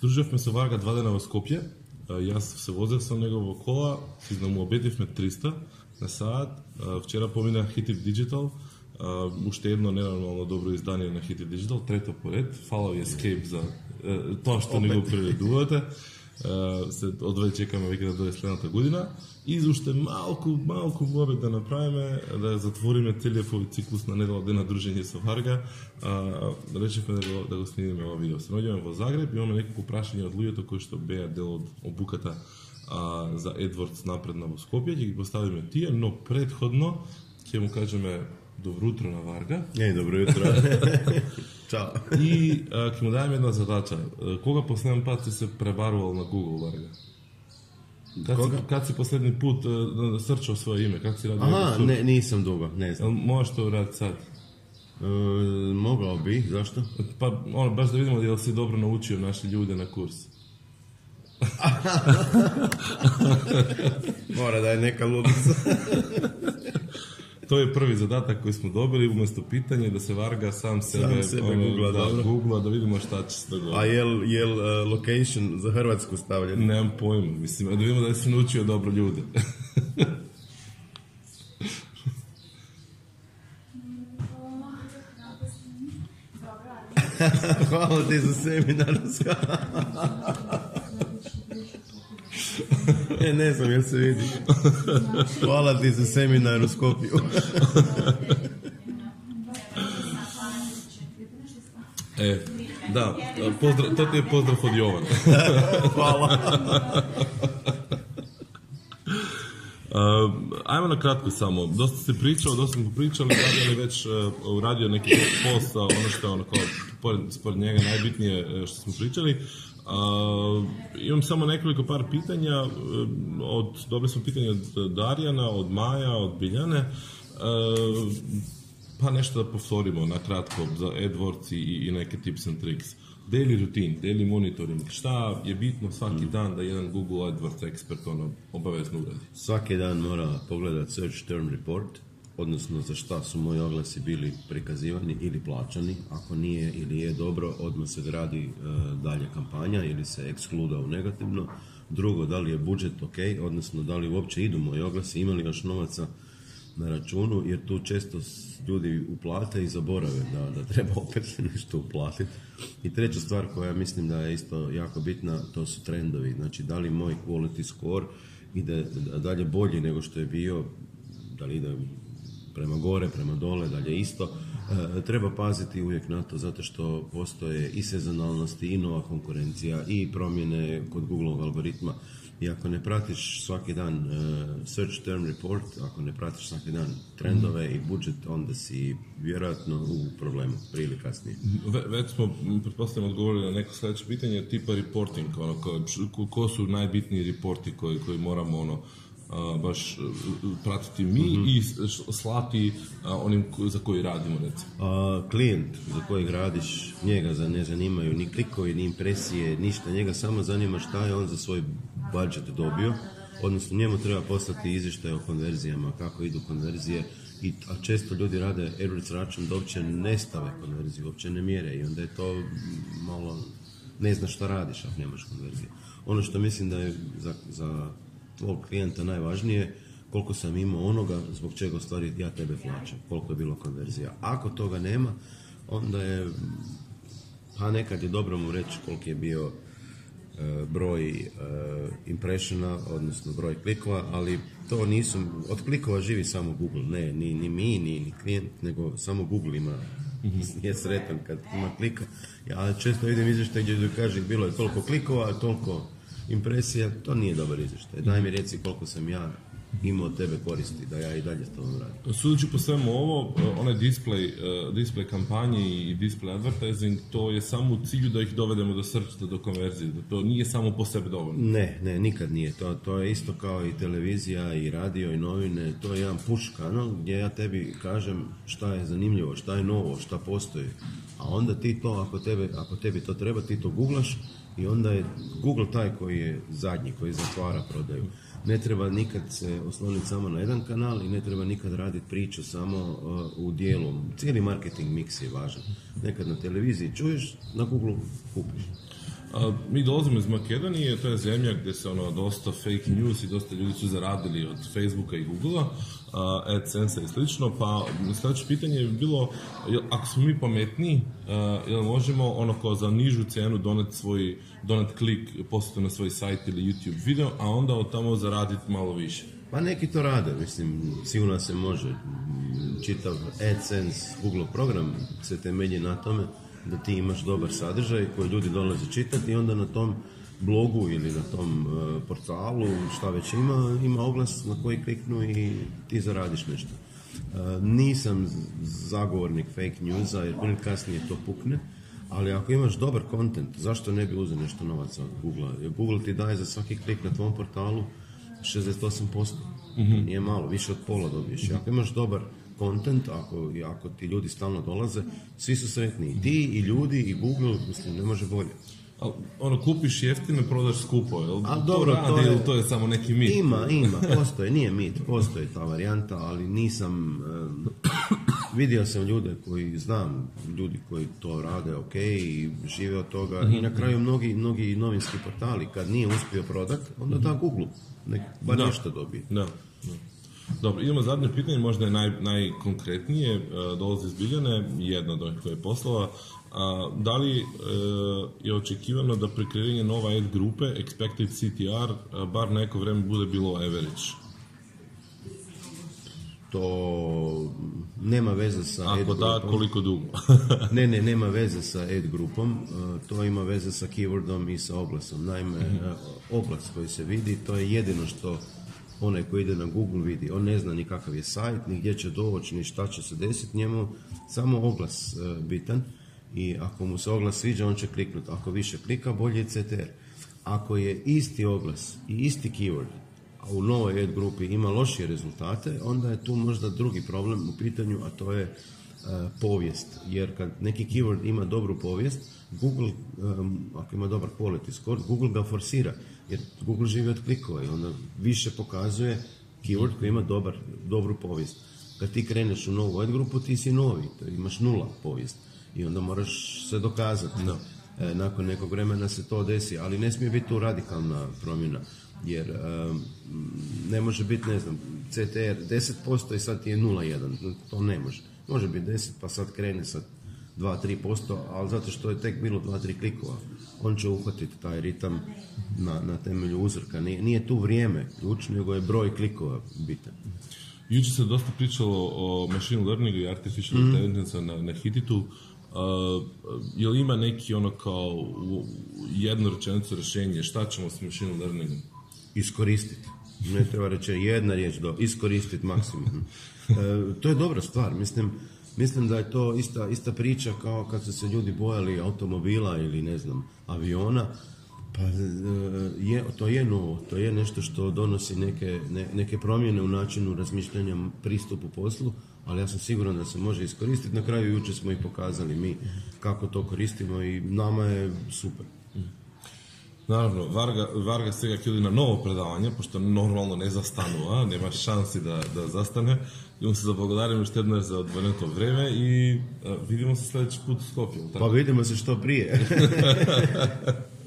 Дружевме со Варга два дена во Скопје. Јас се возев со него во кола, изнамуобетивме 300 на саат. Вчера помина Хитив Digital, уште едно ненормално добро издание на Хитив Digital, трето поред. Фала ви Escape за тоа што не го преведувате. Се одвај чекаме веќе да дојде следната година. И уште малку, малку вобед да направиме, да затвориме овој циклус на недела дена дружење со Варга, а, речевме да го, да го снимиме ова видео. Се наоѓаме во Загреб, имаме неколку прашања од луѓето кои што беа дел од обуката а, за Едвардс напредна во Скопје, ќе ги поставиме тие, но предходно ќе му кажеме добро утро на Варга Ej, dobro jutro. Ćao. и а, ќе му дадеме една задача. А, Кога последен пат си се пребарувал на Google Варга? Kad Koga? si, kad si posljednji put uh, srčao svoje ime? Kako si radio? Aha, surf? ne, nisam dugo, ne Jel znam. možeš to uraditi sad? E, mogao bi, zašto? Pa ono, baš da vidimo jel si dobro naučio naše ljude na kurs. Mora da je neka ludica. To je prvi zadatak koji smo dobili, umjesto pitanja da se Varga sam sebe, sebe ono, googla, da, dobro. googla, da vidimo šta će se dogoditi. A jel, jel e, location za Hrvatsku stavljen? Nemam pojma, mislim, da vidimo da si naučio dobro ljude. Hvala ti za seminar. e, ne znam jel se vidi. Hvala ti za seminar u Skopju. E, da, pozdrav, to ti je pozdrav od Jovana. Hvala. Uh, ajmo na kratko samo. Dosta si pričao, dosta smo pričali, Daniel je već uh, uradio neki post, a ono što je ono kao, pored, pored njega najbitnije uh, što smo pričali. Uh, imam samo nekoliko par pitanja, uh, od, dobili smo pitanje od Darijana, od Maja, od Biljane. Uh, pa nešto da povtorimo na kratko za AdWords i, i neke tips and tricks. Daily routine, daily monitoring, šta je bitno svaki dan da jedan Google AdWords ekspert ono obavezno uradi? Svaki dan mora pogledati search term report, odnosno za šta su moji oglasi bili prikazivani ili plaćani. Ako nije ili je dobro, odmah se gradi e, dalje kampanja ili se ekskluda u negativno. Drugo, da li je budžet ok, odnosno da li uopće idu moji oglasi, ima li još novaca na računu, jer tu često ljudi uplate i zaborave da, da treba opet nešto uplatiti. I treća stvar koja mislim da je isto jako bitna, to su trendovi. Znači, da li moj quality score ide dalje bolji nego što je bio, da li ide prema gore, prema dole, dalje isto. E, treba paziti uvijek na to zato što postoje i sezonalnosti i nova konkurencija i promjene kod Googleovog algoritma. I ako ne pratiš svaki dan e, search term report, ako ne pratiš svaki dan trendove i budžet, onda si vjerojatno u problemu, prije ili kasnije. Ve, već smo, pretpostavljam, odgovorili na neko sljedeće pitanje, tipa reporting, ono, ko, su najbitniji reporti koji, koji moramo, ono, baš uh, pratiti mi i s- š- slati onim za koji radimo, recimo. A, klijent za kojeg radiš, njega za ne zanimaju ni klikovi, ni impresije, ništa. Njega samo zanima šta je on za svoj budžet dobio, odnosno njemu treba poslati izvještaj o konverzijama, kako idu konverzije, I, a često ljudi rade AdWords račun da uopće ne stave konverziju, uopće ne mjere i onda je to malo, ne znaš šta radiš ako nemaš konverzije. Ono što mislim da je za, za tvog klijenta najvažnije, koliko sam imao onoga zbog čega u stvari ja tebe plaćam, koliko je bilo konverzija. Ako toga nema, onda je, pa nekad je dobro mu reći koliki je bio e, broj e, impressiona, odnosno broj klikova, ali to nisu, od klikova živi samo Google, ne, ni, ni mi, ni, ni klijent, nego samo Google ima, je sretan kad ima klika. Ja često vidim izvještaj gdje kaže bilo je toliko klikova, toliko impresija, to nije dobar izvještaj. Daj mi reci koliko sam ja imao od tebe koristi, da ja i dalje s tobom radim. Sudeći po svemu ovo, e, onaj display, e, display kampanje i display advertising, to je samo u cilju da ih dovedemo do srčeta, do konverzije, da to nije samo po sebi dovoljno. Ne, ne, nikad nije. To, to je isto kao i televizija i radio i novine. To je jedan push kanal gdje ja tebi kažem šta je zanimljivo, šta je novo, šta postoji. A onda ti to, ako, tebe, ako tebi to treba, ti to googlaš i onda je Google taj koji je zadnji, koji zatvara prodaju. Ne treba nikad se osloniti samo na jedan kanal i ne treba nikad raditi priču samo uh, u dijelu. Cijeli marketing mix je važan. Nekad na televiziji čuješ, na Google kupiš. A, mi dolazimo iz Makedonije, to je zemlja gdje se ono dosta fake news i dosta ljudi su zaradili od Facebooka i Googlea, AdSense i slično, pa sljedeće pitanje je bilo, jel, ako smo mi pametniji, uh, jel možemo ono kao za nižu cijenu doneti svoj, donet klik, poslati na svoj sajt ili YouTube video, a onda od tamo zaraditi malo više. Pa neki to rade, mislim, sigurno se može. Čitav AdSense Google program se temelji na tome da ti imaš dobar sadržaj koji ljudi dolaze čitati i onda na tom blogu ili na tom uh, portalu, šta već ima, ima oglas na koji kliknu i ti zaradiš nešto. Uh, nisam zagovornik fake newsa jer prije kasnije to pukne, ali ako imaš dobar kontent, zašto ne bi uzeo nešto novaca od Google? Jer Google ti daje za svaki klik na tvom portalu 68%. Mm-hmm. Nije malo, više od pola dobiješ. Ako imaš dobar kontent, ako, ako ti ljudi stalno dolaze, svi su sretni. I ti, i ljudi, i Google, mislim, ne može bolje. Al, ono, kupiš jeftino, prodaš skupo, jel? A to dobro, radi, to je- to je samo neki mit? Ima, ima, postoje, nije mit, postoji ta varijanta, ali nisam, em, vidio sam ljude koji znam, ljudi koji to rade ok i žive od toga i na kraju mnogi, mnogi novinski portali kad nije uspio prodat, onda da Google, nek bar Da. nešto dobije. Da, da. Dobro, idemo zadnje pitanje, možda je naj, najkonkretnije, e, dolazi iz Biljane, jedna od onih koje je poslala. A, da li e, je očekivano da pri kreiranju nova ad grupe, expected CTR, e, bar neko vreme bude bilo average? To nema veze sa ad Ako da, grupom. koliko dugo? Ne, ne, nema veze sa ad grupom, to ima veze sa keywordom i sa oglasom. Naime, uh, oglas koji se vidi, to je jedino što onaj koji ide na Google vidi. On ne zna ni kakav je sajt, ni gdje će doći, ni šta će se desiti njemu, samo oglas uh, bitan i ako mu se oglas sviđa, on će kliknuti. Ako više klika, bolje je CTR. Ako je isti oglas i isti keyword, a u novoj ad grupi ima lošije rezultate, onda je tu možda drugi problem u pitanju, a to je e, povijest. Jer kad neki keyword ima dobru povijest, Google, ako ima dobar quality score, Google ga forsira. Jer Google živi od klikova i onda više pokazuje keyword koji ima dobar, dobru povijest. Kad ti kreneš u novu ad grupu, ti si novi, to imaš nula povijest. I onda moraš se dokazati. E, nakon nekog vremena se to desi, ali ne smije biti tu radikalna promjena, jer ne može biti, ne znam, CTR 10% i sad ti je 0,1, to ne može. Može biti 10 pa sad krene sa 2-3%, ali zato što je tek bilo 2-3 klikova, on će uhvatiti taj ritam na, na temelju uzorka. Nije, nije tu vrijeme ključ, nego je broj klikova bitan. Jučer se dosta pričalo o machine learningu i artificial Mhm. intelligence na, na Hititu. Uh, jel ima neki ono kao jednu rečenicu rješenje šta ćemo s machine learningom? iskoristiti. Ne treba reći jedna riječ, do, iskoristiti maksimum. E, to je dobra stvar, mislim, mislim da je to ista, ista priča kao kad su se ljudi bojali automobila ili ne znam, aviona, pa e, je, to je novo, to je nešto što donosi neke, ne- neke promjene u načinu razmišljanja, pristupu poslu, ali ja sam siguran da se može iskoristiti. Na kraju jučer smo i pokazali mi kako to koristimo i nama je super. Наравно, Варга, Варга сега ќе оди на ново предавање, пошто нормално не застанува, нема шанси да, да застане. И му се заблагодарим уште еднаш за одвоенето време и видимо се следеќи пут Скопје. Па така? видимо се што прие.